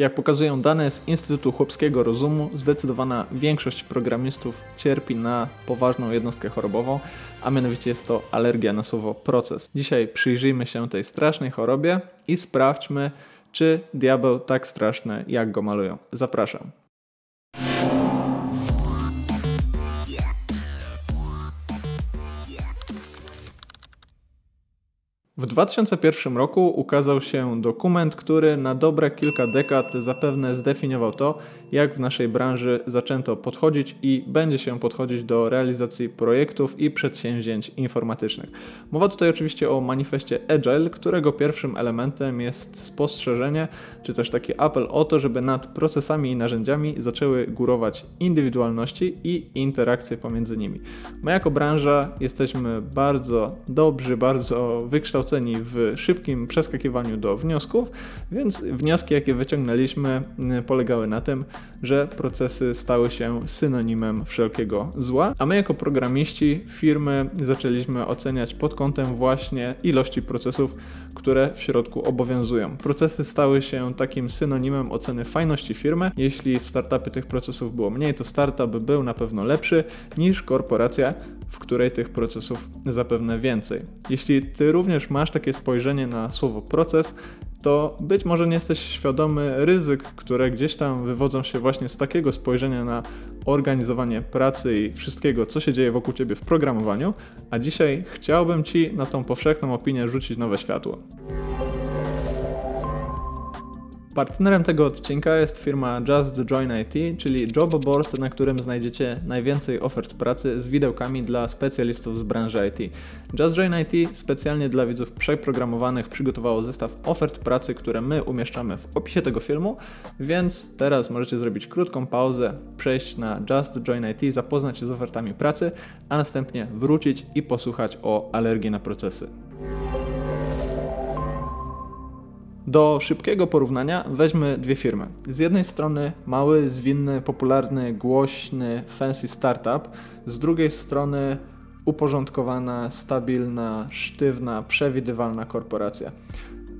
Jak pokazują dane z Instytutu Chłopskiego Rozumu, zdecydowana większość programistów cierpi na poważną jednostkę chorobową, a mianowicie jest to alergia na słowo proces. Dzisiaj przyjrzyjmy się tej strasznej chorobie i sprawdźmy, czy diabeł tak straszny, jak go malują. Zapraszam. W 2001 roku ukazał się dokument, który na dobre kilka dekad zapewne zdefiniował to, jak w naszej branży zaczęto podchodzić i będzie się podchodzić do realizacji projektów i przedsięwzięć informatycznych. Mowa tutaj oczywiście o manifestie Agile, którego pierwszym elementem jest spostrzeżenie, czy też taki apel o to, żeby nad procesami i narzędziami zaczęły górować indywidualności i interakcje pomiędzy nimi. My jako branża jesteśmy bardzo dobrzy, bardzo wykształceni w szybkim przeskakiwaniu do wniosków, więc wnioski, jakie wyciągnęliśmy, polegały na tym, że procesy stały się synonimem wszelkiego zła, a my jako programiści firmy zaczęliśmy oceniać pod kątem właśnie ilości procesów, które w środku obowiązują. Procesy stały się takim synonimem oceny fajności firmy. Jeśli w startupie tych procesów było mniej, to startup był na pewno lepszy niż korporacja, w której tych procesów zapewne więcej. Jeśli ty również masz takie spojrzenie na słowo proces, to być może nie jesteś świadomy ryzyk, które gdzieś tam wywodzą się właśnie z takiego spojrzenia na organizowanie pracy i wszystkiego, co się dzieje wokół ciebie w programowaniu, a dzisiaj chciałbym ci na tą powszechną opinię rzucić nowe światło. Partnerem tego odcinka jest firma Just Join IT, czyli job board, na którym znajdziecie najwięcej ofert pracy z widełkami dla specjalistów z branży IT. Just Join IT specjalnie dla widzów przeprogramowanych przygotowało zestaw ofert pracy, które my umieszczamy w opisie tego filmu, więc teraz możecie zrobić krótką pauzę, przejść na Just Join IT, zapoznać się z ofertami pracy, a następnie wrócić i posłuchać o alergii na procesy. Do szybkiego porównania weźmy dwie firmy. Z jednej strony mały, zwinny, popularny, głośny, fancy startup, z drugiej strony uporządkowana, stabilna, sztywna, przewidywalna korporacja.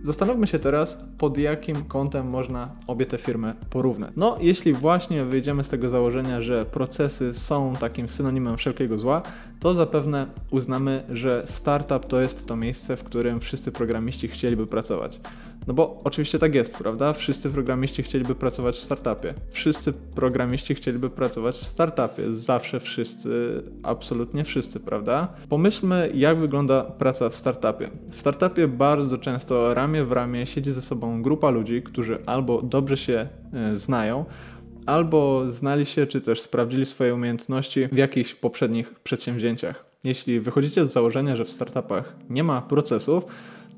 Zastanówmy się teraz, pod jakim kątem można obie te firmy porównać. No, jeśli właśnie wyjdziemy z tego założenia, że procesy są takim synonimem wszelkiego zła, to zapewne uznamy, że startup to jest to miejsce, w którym wszyscy programiści chcieliby pracować. No bo oczywiście tak jest, prawda? Wszyscy programiści chcieliby pracować w startupie. Wszyscy programiści chcieliby pracować w startupie. Zawsze wszyscy, absolutnie wszyscy, prawda? Pomyślmy, jak wygląda praca w startupie. W startupie bardzo często ramię w ramię siedzi ze sobą grupa ludzi, którzy albo dobrze się e, znają, albo znali się, czy też sprawdzili swoje umiejętności w jakichś poprzednich przedsięwzięciach. Jeśli wychodzicie z założenia, że w startupach nie ma procesów,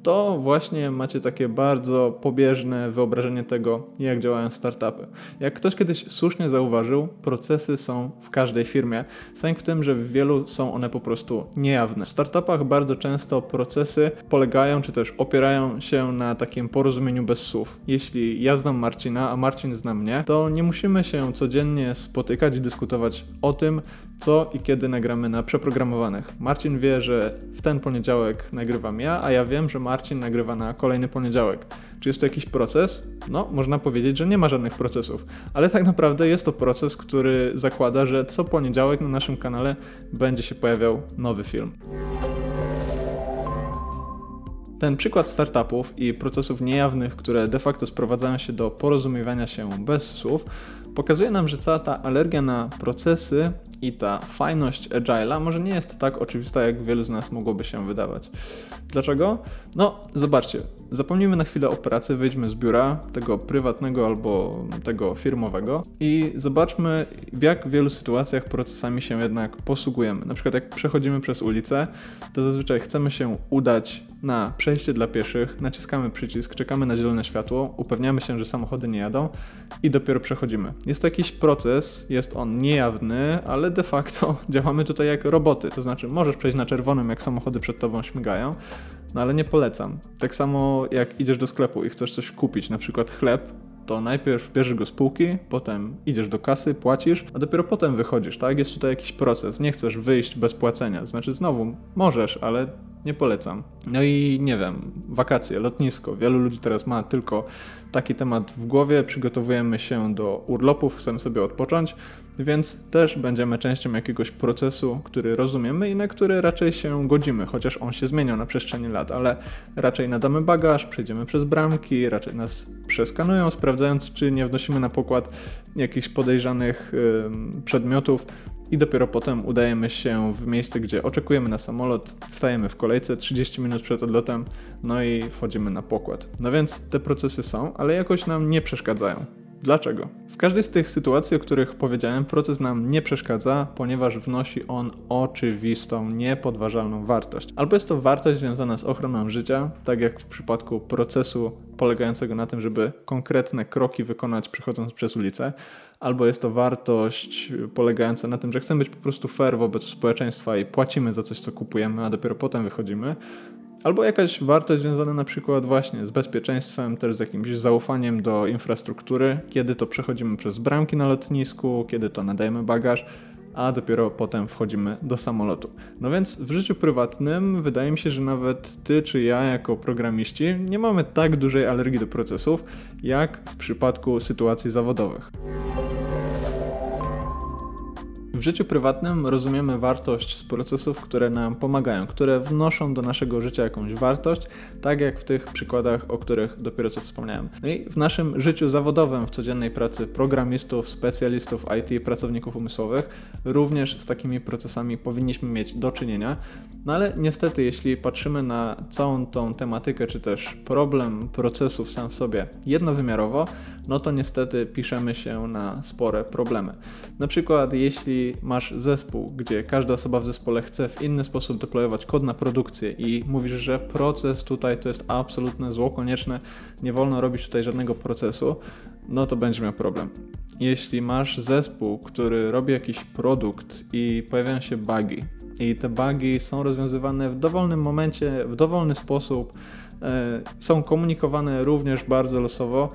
to właśnie macie takie bardzo pobieżne wyobrażenie tego, jak działają startupy. Jak ktoś kiedyś słusznie zauważył, procesy są w każdej firmie. Sęk w tym, że w wielu są one po prostu niejawne. W startupach bardzo często procesy polegają czy też opierają się na takim porozumieniu bez słów. Jeśli ja znam Marcina, a Marcin zna mnie, to nie musimy się codziennie spotykać i dyskutować o tym, co i kiedy nagramy na przeprogramowanych. Marcin wie, że w ten poniedziałek nagrywam ja, a ja wiem, że Marcin nagrywa na kolejny poniedziałek. Czy jest to jakiś proces? No, można powiedzieć, że nie ma żadnych procesów, ale tak naprawdę jest to proces, który zakłada, że co poniedziałek na naszym kanale będzie się pojawiał nowy film. Ten przykład startupów i procesów niejawnych, które de facto sprowadzają się do porozumiewania się bez słów, pokazuje nam, że cała ta alergia na procesy i ta fajność agile'a może nie jest tak oczywista, jak wielu z nas mogłoby się wydawać. Dlaczego? No, zobaczcie, zapomnijmy na chwilę o pracy, wyjdźmy z biura, tego prywatnego albo tego firmowego i zobaczmy, w jak wielu sytuacjach procesami się jednak posługujemy. Na przykład jak przechodzimy przez ulicę, to zazwyczaj chcemy się udać na przejście dla pieszych, naciskamy przycisk, czekamy na zielone światło, upewniamy się, że samochody nie jadą i dopiero przechodzimy. Jest to jakiś proces, jest on niejawny, ale de facto działamy tutaj jak roboty. To znaczy, możesz przejść na czerwonym, jak samochody przed tobą śmigają, no ale nie polecam. Tak samo jak idziesz do sklepu i chcesz coś kupić, na przykład chleb, to najpierw bierzesz go z półki, potem idziesz do kasy, płacisz, a dopiero potem wychodzisz, tak? Jest tutaj jakiś proces. Nie chcesz wyjść bez płacenia. Znaczy, znowu, możesz, ale nie polecam. No i nie wiem, wakacje, lotnisko. Wielu ludzi teraz ma tylko taki temat w głowie. Przygotowujemy się do urlopów, chcemy sobie odpocząć, więc też będziemy częścią jakiegoś procesu, który rozumiemy i na który raczej się godzimy, chociaż on się zmieniał na przestrzeni lat, ale raczej nadamy bagaż, przejdziemy przez bramki, raczej nas przeskanują, sprawdzając, czy nie wnosimy na pokład jakichś podejrzanych yy, przedmiotów i dopiero potem udajemy się w miejsce, gdzie oczekujemy na samolot, stajemy w kolejce 30 minut przed odlotem, no i wchodzimy na pokład. No więc te procesy są, ale jakoś nam nie przeszkadzają. Dlaczego? W każdej z tych sytuacji, o których powiedziałem, proces nam nie przeszkadza, ponieważ wnosi on oczywistą, niepodważalną wartość. Albo jest to wartość związana z ochroną życia, tak jak w przypadku procesu polegającego na tym, żeby konkretne kroki wykonać przechodząc przez ulicę, albo jest to wartość polegająca na tym, że chcemy być po prostu fair wobec społeczeństwa i płacimy za coś, co kupujemy, a dopiero potem wychodzimy. Albo jakaś wartość związana na przykład właśnie z bezpieczeństwem, też z jakimś zaufaniem do infrastruktury, kiedy to przechodzimy przez bramki na lotnisku, kiedy to nadajemy bagaż, a dopiero potem wchodzimy do samolotu. No więc w życiu prywatnym wydaje mi się, że nawet ty czy ja jako programiści nie mamy tak dużej alergii do procesów, jak w przypadku sytuacji zawodowych. W życiu prywatnym rozumiemy wartość z procesów, które nam pomagają, które wnoszą do naszego życia jakąś wartość, tak jak w tych przykładach, o których dopiero co wspomniałem. No i w naszym życiu zawodowym, w codziennej pracy programistów, specjalistów IT, pracowników umysłowych, również z takimi procesami powinniśmy mieć do czynienia. No ale niestety, jeśli patrzymy na całą tą tematykę, czy też problem procesów sam w sobie jednowymiarowo, no to niestety piszemy się na spore problemy. Na przykład, jeśli masz zespół, gdzie każda osoba w zespole chce w inny sposób deployować kod na produkcję i mówisz, że proces tutaj to jest absolutne zło konieczne, nie wolno robić tutaj żadnego procesu, no to będzie miał problem. Jeśli masz zespół, który robi jakiś produkt i pojawiają się bugi, i te bugi są rozwiązywane w dowolnym momencie, w dowolny sposób, e, są komunikowane również bardzo losowo,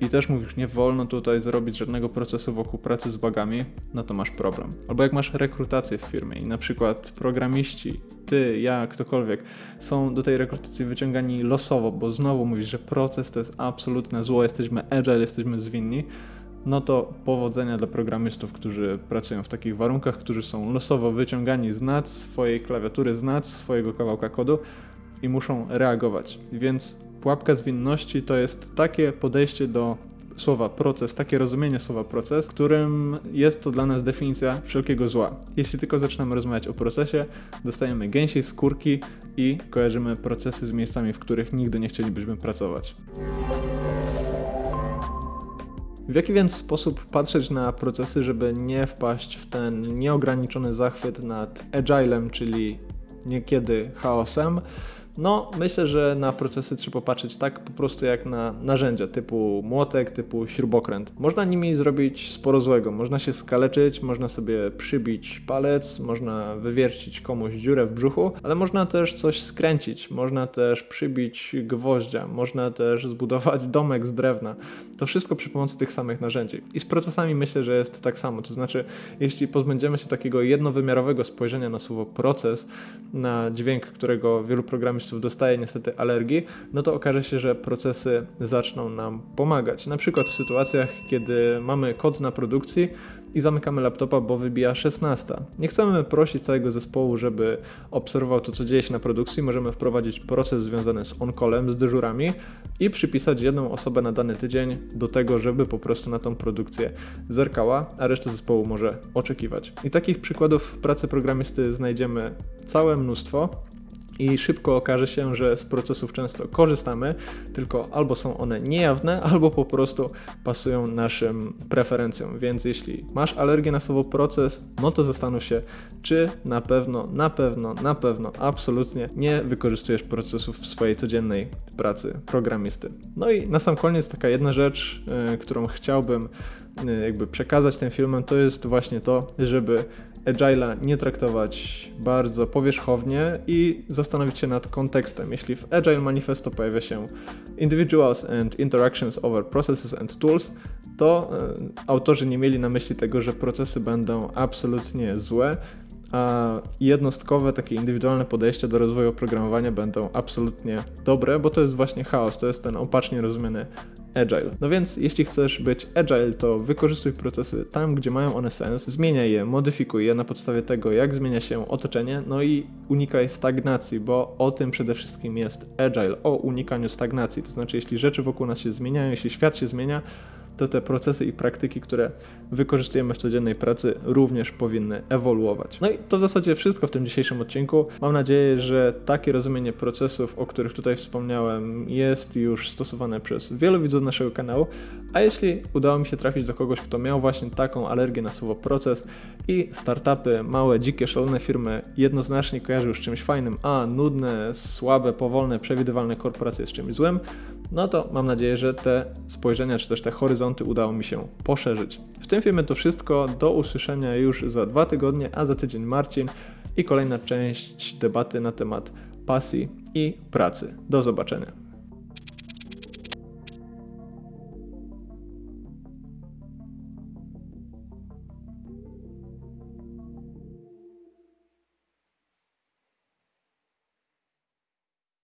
i też mówisz, nie wolno tutaj zrobić żadnego procesu wokół pracy z bugami, no to masz problem. Albo jak masz rekrutację w firmie i na przykład programiści, ty, ja, ktokolwiek, są do tej rekrutacji wyciągani losowo, bo znowu mówisz, że proces to jest absolutne zło, jesteśmy agile, jesteśmy zwinni, no to powodzenia dla programistów, którzy pracują w takich warunkach, którzy są losowo wyciągani z nad swojej klawiatury, z nad swojego kawałka kodu i muszą reagować. Więc Pułapka zwinności to jest takie podejście do słowa proces, takie rozumienie słowa proces, którym jest to dla nas definicja wszelkiego zła. Jeśli tylko zaczynamy rozmawiać o procesie, dostajemy gęsiej skórki i kojarzymy procesy z miejscami, w których nigdy nie chcielibyśmy pracować. W jaki więc sposób patrzeć na procesy, żeby nie wpaść w ten nieograniczony zachwyt nad agilem, czyli niekiedy chaosem? No, myślę, że na procesy trzeba patrzeć tak po prostu jak na narzędzia typu młotek, typu śrubokręt. Można nimi zrobić sporo złego. Można się skaleczyć, można sobie przybić palec, można wywiercić komuś dziurę w brzuchu, ale można też coś skręcić, można też przybić gwoździa, można też zbudować domek z drewna. To wszystko przy pomocy tych samych narzędzi. I z procesami myślę, że jest tak samo. To znaczy, jeśli pozbędziemy się takiego jednowymiarowego spojrzenia na słowo proces, na dźwięk, którego wielu programistów dostaje niestety alergii, no to okaże się, że procesy zaczną nam pomagać. Na przykład w sytuacjach, kiedy mamy kod na produkcji, i zamykamy laptopa, bo wybija 16. Nie chcemy prosić całego zespołu, żeby obserwował to, co dzieje się na produkcji. Możemy wprowadzić proces związany z on-callem, z dyżurami i przypisać jedną osobę na dany tydzień do tego, żeby po prostu na tą produkcję zerkała, a reszta zespołu może oczekiwać. I takich przykładów w pracy programisty znajdziemy całe mnóstwo i szybko okaże się, że z procesów często korzystamy, tylko albo są one niejawne, albo po prostu pasują naszym preferencjom. Więc jeśli masz alergię na słowo proces, no to zastanów się, czy na pewno, na pewno, na pewno, absolutnie nie wykorzystujesz procesów w swojej codziennej pracy programisty. No i na sam koniec taka jedna rzecz, yy, którą chciałbym yy, jakby przekazać tym filmem, to jest właśnie to, żeby Agile'a nie traktować bardzo powierzchownie i zastanowić się nad kontekstem. Jeśli w Agile Manifesto pojawia się Individuals and Interactions over Processes and Tools, to e, autorzy nie mieli na myśli tego, że procesy będą absolutnie złe, a jednostkowe, takie indywidualne podejścia do rozwoju oprogramowania będą absolutnie dobre, bo to jest właśnie chaos, to jest ten opacznie rozumiany agile. No więc jeśli chcesz być agile, to wykorzystuj procesy tam, gdzie mają one sens, zmieniaj je, modyfikuj je na podstawie tego, jak zmienia się otoczenie, no i unikaj stagnacji, bo o tym przede wszystkim jest agile, o unikaniu stagnacji. To znaczy, jeśli rzeczy wokół nas się zmieniają, jeśli świat się zmienia, to te procesy i praktyki, które wykorzystujemy w codziennej pracy, również powinny ewoluować. No i to w zasadzie wszystko w tym dzisiejszym odcinku. Mam nadzieję, że takie rozumienie procesów, o których tutaj wspomniałem, jest już stosowane przez wielu widzów naszego kanału. A jeśli udało mi się trafić do kogoś, kto miał właśnie taką alergię na słowo proces i startupy, małe, dzikie, szalone firmy jednoznacznie kojarzył z czymś fajnym, a nudne, słabe, powolne, przewidywalne korporacje z czymś złym, no to mam nadzieję, że te spojrzenia, czy też te horyzonty udało mi się poszerzyć. W tym filmie to wszystko. Do usłyszenia już za dwa tygodnie, a za tydzień Marcin i kolejna część debaty na temat pasji i pracy. Do zobaczenia.